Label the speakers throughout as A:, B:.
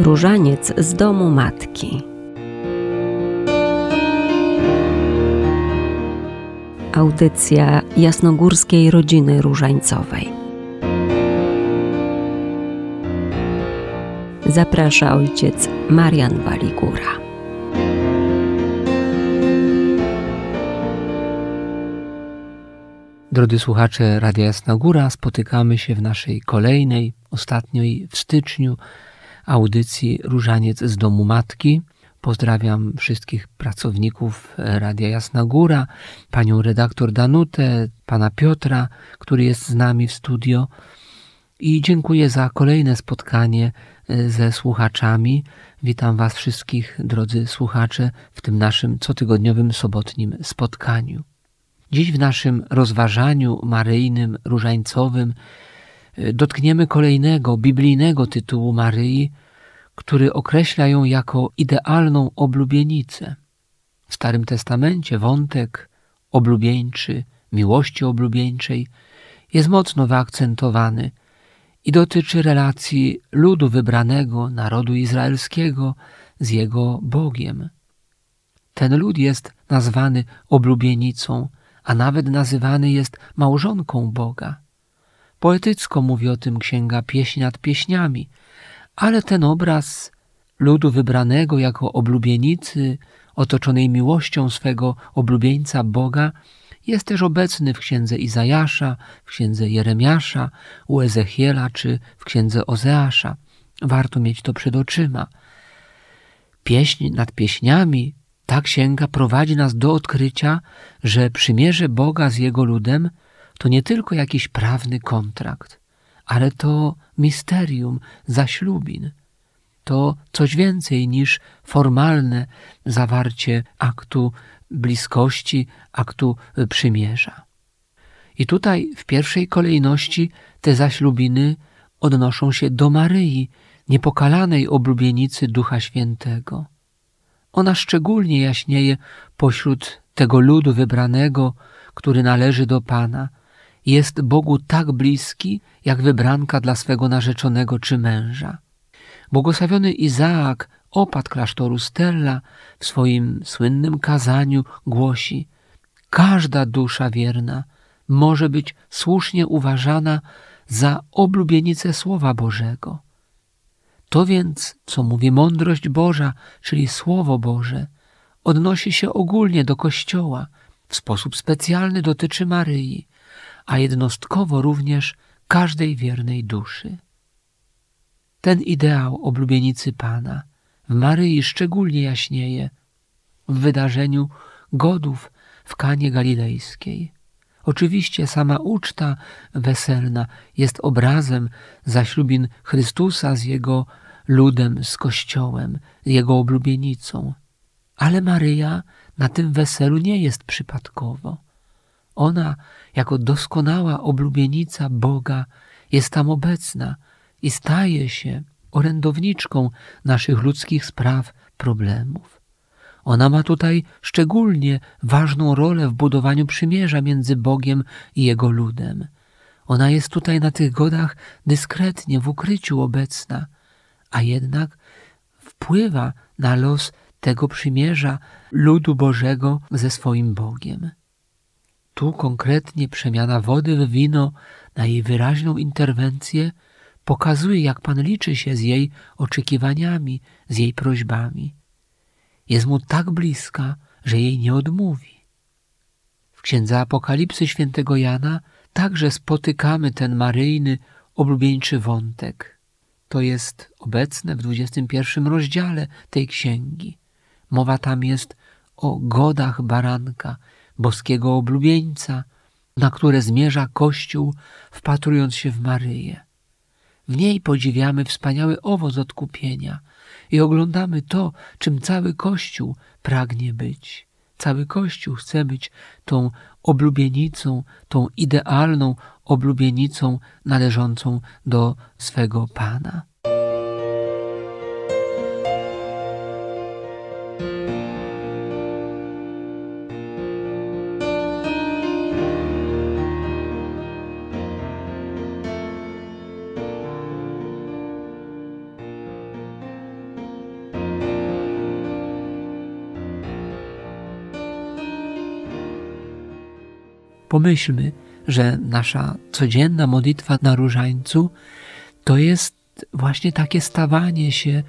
A: Różaniec z domu matki. Audycja jasnogórskiej rodziny różańcowej. Zaprasza ojciec Marian Waligura.
B: Drodzy słuchacze Radia Jasna Góra, spotykamy się w naszej kolejnej, ostatniej w styczniu audycji Różaniec z Domu Matki. Pozdrawiam wszystkich pracowników Radia Jasna Góra, panią redaktor Danutę, pana Piotra, który jest z nami w studio. I dziękuję za kolejne spotkanie e, ze słuchaczami. Witam Was wszystkich, drodzy słuchacze, w tym naszym cotygodniowym sobotnim spotkaniu. Dziś w naszym rozważaniu maryjnym, różańcowym e, dotkniemy kolejnego biblijnego tytułu Maryi, który określa ją jako idealną oblubienicę. W Starym Testamencie wątek oblubieńczy, miłości oblubieńczej jest mocno wyakcentowany i dotyczy relacji ludu wybranego, narodu izraelskiego z jego Bogiem. Ten lud jest nazwany oblubienicą, a nawet nazywany jest małżonką Boga. Poetycko mówi o tym księga Pieśń nad pieśniami, ale ten obraz ludu wybranego jako oblubienicy, otoczonej miłością swego oblubieńca Boga, jest też obecny w księdze Izajasza, w księdze Jeremiasza, u Ezechiela czy w księdze Ozeasza. Warto mieć to przed oczyma. Pieśń nad pieśniami ta księga prowadzi nas do odkrycia, że przymierze Boga z Jego ludem to nie tylko jakiś prawny kontrakt, ale to misterium zaślubin. To coś więcej niż formalne zawarcie aktu bliskości, aktu przymierza. I tutaj w pierwszej kolejności te zaślubiny odnoszą się do Maryi, niepokalanej oblubienicy Ducha Świętego. Ona szczególnie jaśnieje pośród tego ludu wybranego, który należy do Pana, jest Bogu tak bliski, jak wybranka dla swego narzeczonego czy męża. Błogosławiony Izaak, opat klasztoru Stella, w swoim słynnym kazaniu głosi: Każda dusza wierna może być słusznie uważana za oblubienicę Słowa Bożego. To więc, co mówi mądrość Boża, czyli Słowo Boże, odnosi się ogólnie do Kościoła, w sposób specjalny dotyczy Maryi, a jednostkowo również każdej wiernej duszy. Ten ideał oblubienicy Pana w Maryi szczególnie jaśnieje w wydarzeniu godów w Kanie Galilejskiej. Oczywiście sama uczta weselna jest obrazem zaślubin Chrystusa z Jego ludem, z Kościołem, Jego oblubienicą. Ale Maryja na tym weselu nie jest przypadkowo. Ona, jako doskonała oblubienica Boga, jest tam obecna i staje się orędowniczką naszych ludzkich spraw, problemów. Ona ma tutaj szczególnie ważną rolę w budowaniu przymierza między Bogiem i Jego ludem. Ona jest tutaj na tych godach dyskretnie, w ukryciu obecna, a jednak wpływa na los tego przymierza ludu Bożego ze swoim Bogiem. Tu konkretnie przemiana wody w wino na jej wyraźną interwencję pokazuje, jak Pan liczy się z jej oczekiwaniami, z jej prośbami. Jest mu tak bliska, że jej nie odmówi. W księdze Apokalipsy świętego Jana także spotykamy ten maryjny, oblubieńczy wątek. To jest obecne w 21 rozdziale tej księgi. Mowa tam jest o godach baranka, boskiego oblubieńca, na które zmierza Kościół, wpatrując się w Maryję. W niej podziwiamy wspaniały owoc odkupienia i oglądamy to, czym cały Kościół pragnie być. Cały Kościół chce być tą oblubienicą, tą idealną oblubienicą należącą do swego Pana. Pomyślmy, że nasza codzienna modlitwa na różańcu to jest właśnie takie stawanie się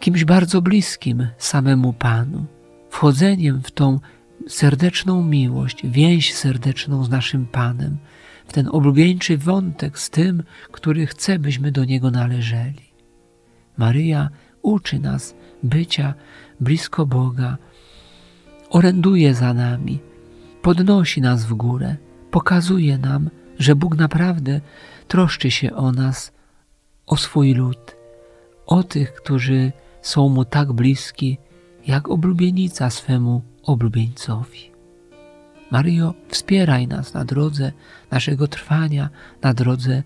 B: kimś bardzo bliskim samemu Panu, wchodzeniem w tą serdeczną miłość, więź serdeczną z naszym Panem, w ten oblubieńczy wątek z tym, który chce, byśmy do Niego należeli. Maryja uczy nas bycia blisko Boga, oręduje za nami, podnosi nas w górę, pokazuje nam, że Bóg naprawdę troszczy się o nas, o swój lud, o tych, którzy są Mu tak bliski, jak oblubienica swemu oblubieńcowi. Maryjo, wspieraj nas na drodze naszego trwania, na drodze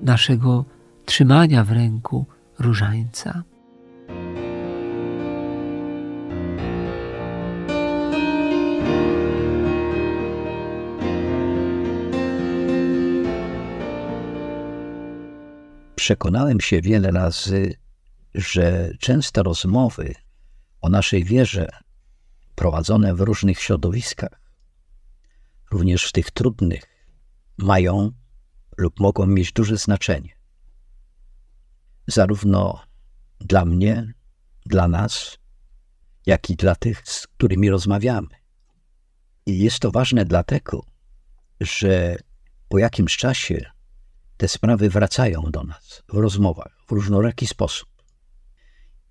B: naszego trzymania w ręku różańca.
C: Przekonałem się wiele razy, że częste rozmowy o naszej wierze prowadzone w różnych środowiskach, również w tych trudnych, mają lub mogą mieć duże znaczenie. Zarówno dla mnie, dla nas, jak i dla tych, z którymi rozmawiamy. I jest to ważne dlatego, że po jakimś czasie te sprawy wracają do nas w rozmowach w różnoraki sposób.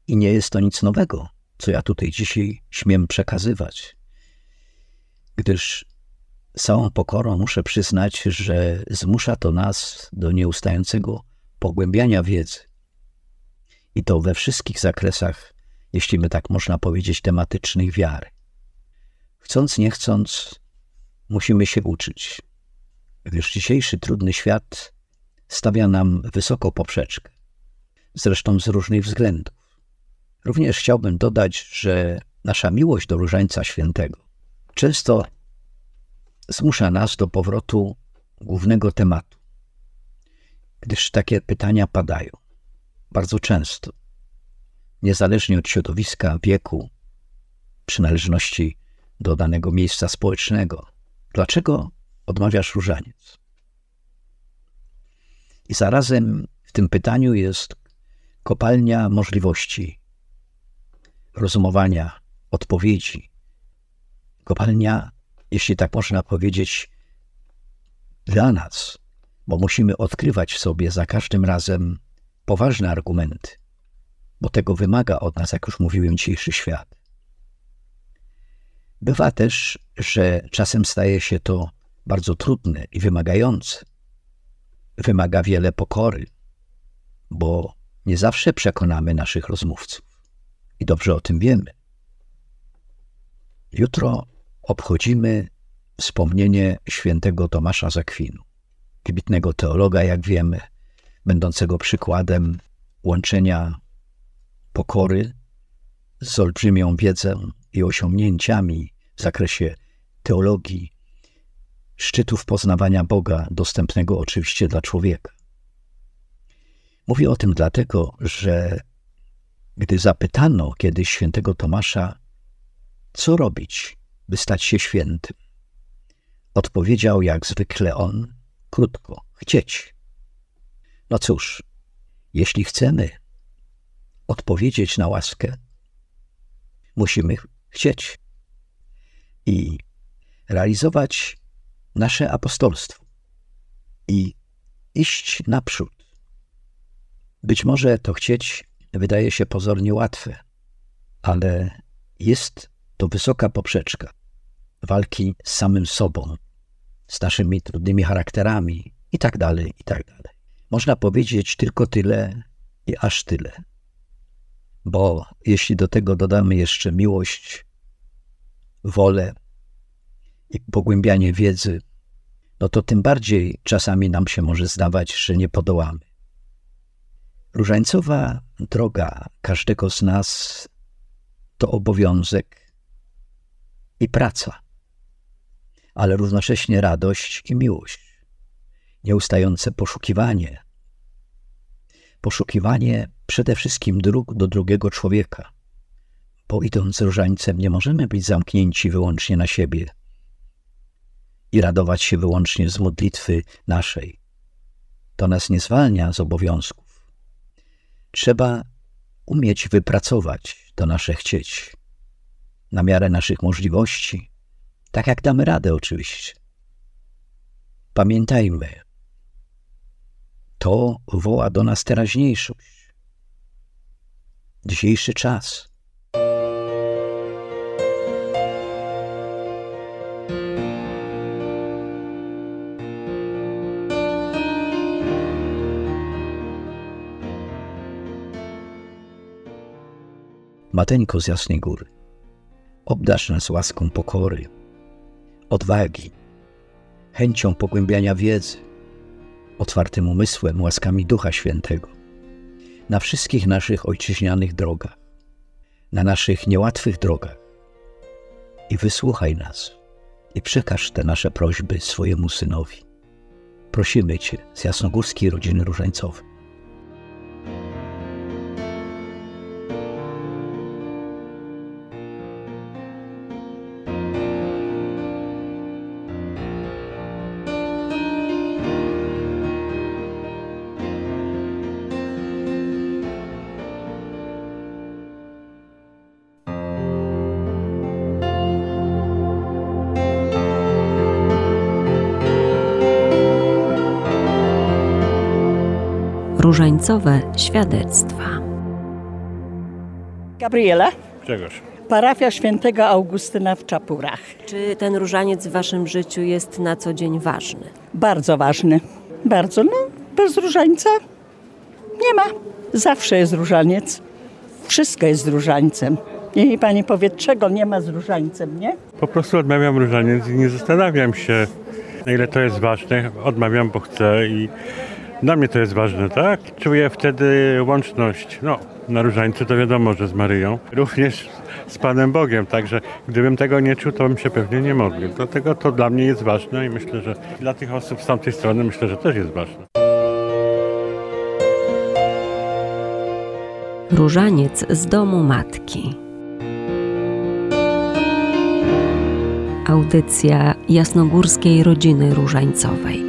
C: I nie jest to nic nowego, co ja tutaj dzisiaj śmiem przekazywać, gdyż całą pokorą muszę przyznać, że zmusza to nas do nieustającego pogłębiania wiedzy. I to we wszystkich zakresach, jeśli by tak można powiedzieć, tematycznych wiary. Chcąc, nie chcąc, musimy się uczyć, gdyż dzisiejszy trudny świat stawia nam wysoko poprzeczkę, zresztą z różnych względów. Również chciałbym dodać, że nasza miłość do Różańca Świętego często zmusza nas do powrotu głównego tematu, gdyż takie pytania padają bardzo często, niezależnie od środowiska, wieku, przynależności do danego miejsca społecznego. Dlaczego odmawiasz różaniec? I zarazem w tym pytaniu jest kopalnia możliwości rozumowania, odpowiedzi. Kopalnia, jeśli tak można powiedzieć, dla nas, bo musimy odkrywać w sobie za każdym razem poważne argumenty, bo tego wymaga od nas, jak już mówiłem, dzisiejszy świat. Bywa też, że czasem staje się to bardzo trudne i wymagające. Wymaga wiele pokory, bo nie zawsze przekonamy naszych rozmówców i dobrze o tym wiemy. Jutro obchodzimy wspomnienie świętego Tomasza Zakwinu, wybitnego teologa, jak wiemy, będącego przykładem łączenia pokory z olbrzymią wiedzą i osiągnięciami w zakresie teologii, szczytów poznawania Boga, dostępnego oczywiście dla człowieka. Mówię o tym dlatego, że gdy zapytano kiedyś świętego Tomasza, co robić, by stać się świętym, odpowiedział jak zwykle on, krótko, chcieć. No cóż, jeśli chcemy odpowiedzieć na łaskę, musimy chcieć i realizować nasze apostolstwo i iść naprzód. Być może to chcieć wydaje się pozornie łatwe, ale jest to wysoka poprzeczka walki z samym sobą, z naszymi trudnymi charakterami i tak dalej, i tak dalej. Można powiedzieć tylko tyle i aż tyle. Bo jeśli do tego dodamy jeszcze miłość, wolę i pogłębianie wiedzy, no to tym bardziej czasami nam się może zdawać, że nie podołamy. Różańcowa droga każdego z nas to obowiązek i praca, ale równocześnie radość i miłość, nieustające poszukiwanie. Poszukiwanie przede wszystkim dróg do drugiego człowieka, bo idąc różańcem nie możemy być zamknięci wyłącznie na siebie. I radować się wyłącznie z modlitwy naszej. To nas nie zwalnia z obowiązków. Trzeba umieć wypracować to nasze chcieć na miarę naszych możliwości, tak jak damy radę oczywiście. Pamiętajmy, to woła do nas teraźniejszość, dzisiejszy czas. Mateńko z Jasnej Góry, obdasz nas łaską pokory, odwagi, chęcią pogłębiania wiedzy, otwartym umysłem, łaskami Ducha Świętego, na wszystkich naszych ojczyźnianych drogach, na naszych niełatwych drogach. I wysłuchaj nas i przekaż te nasze prośby swojemu synowi. Prosimy Cię z jasnogórskiej rodziny różańcowej.
A: Różańcowe świadectwa.
D: Gabriela,
E: Czegoś.
D: parafia świętego Augustyna w Czapurach.
A: Czy ten różaniec w waszym życiu jest na co dzień ważny?
D: Bardzo ważny. Bardzo, no, bez różańca nie ma. Zawsze jest różaniec. Wszystko jest z różańcem. Niech mi pani powie, czego nie ma z różańcem, nie?
E: Po prostu odmawiam różaniec i nie zastanawiam się, na ile to jest ważne. Odmawiam, bo chcę i dla mnie to jest ważne, tak? Czuję wtedy łączność. No, na różańcu to wiadomo, że z Maryją. Również z Panem Bogiem, także gdybym tego nie czuł, to bym się pewnie nie modlił. Dlatego to dla mnie jest ważne i myślę, że dla tych osób z tamtej strony myślę, że też jest ważne.
A: Różaniec z domu matki. Audycja jasnogórskiej rodziny różańcowej.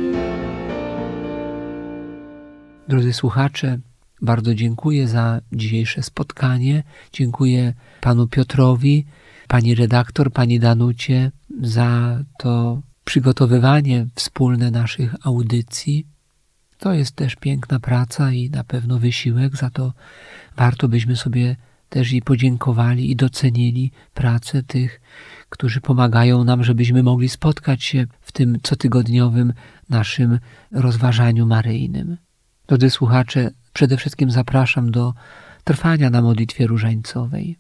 B: Drodzy słuchacze, bardzo dziękuję za dzisiejsze spotkanie. Dziękuję panu Piotrowi, pani redaktor, pani Danucie za to przygotowywanie wspólne naszych audycji. To jest też piękna praca i na pewno wysiłek, za to warto byśmy sobie też i podziękowali i docenili pracę tych, którzy pomagają nam, żebyśmy mogli spotkać się w tym cotygodniowym naszym rozważaniu maryjnym. Drodzy słuchacze, przede wszystkim zapraszam do trwania na modlitwie różańcowej,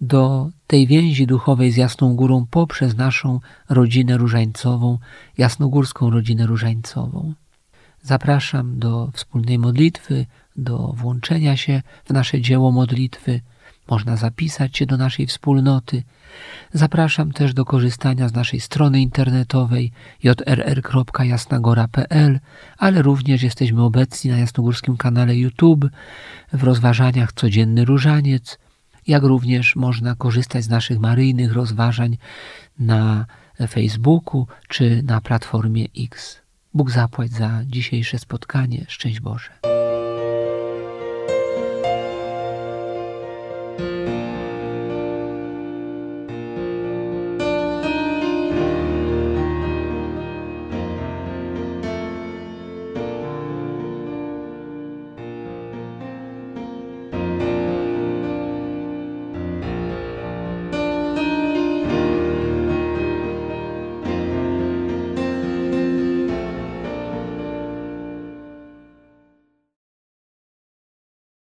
B: do tej więzi duchowej z Jasną Górą poprzez naszą rodzinę różańcową, jasnogórską rodzinę różańcową. Zapraszam do wspólnej modlitwy, do włączenia się w nasze dzieło modlitwy. Można zapisać się do naszej wspólnoty. Zapraszam też do korzystania z naszej strony internetowej jrr.jasnagora.pl, ale również jesteśmy obecni na jasnogórskim kanale YouTube w rozważaniach Codzienny Różaniec, jak również można korzystać z naszych maryjnych rozważań na Facebooku czy na platformie X. Bóg zapłać za dzisiejsze spotkanie. Szczęść Boże.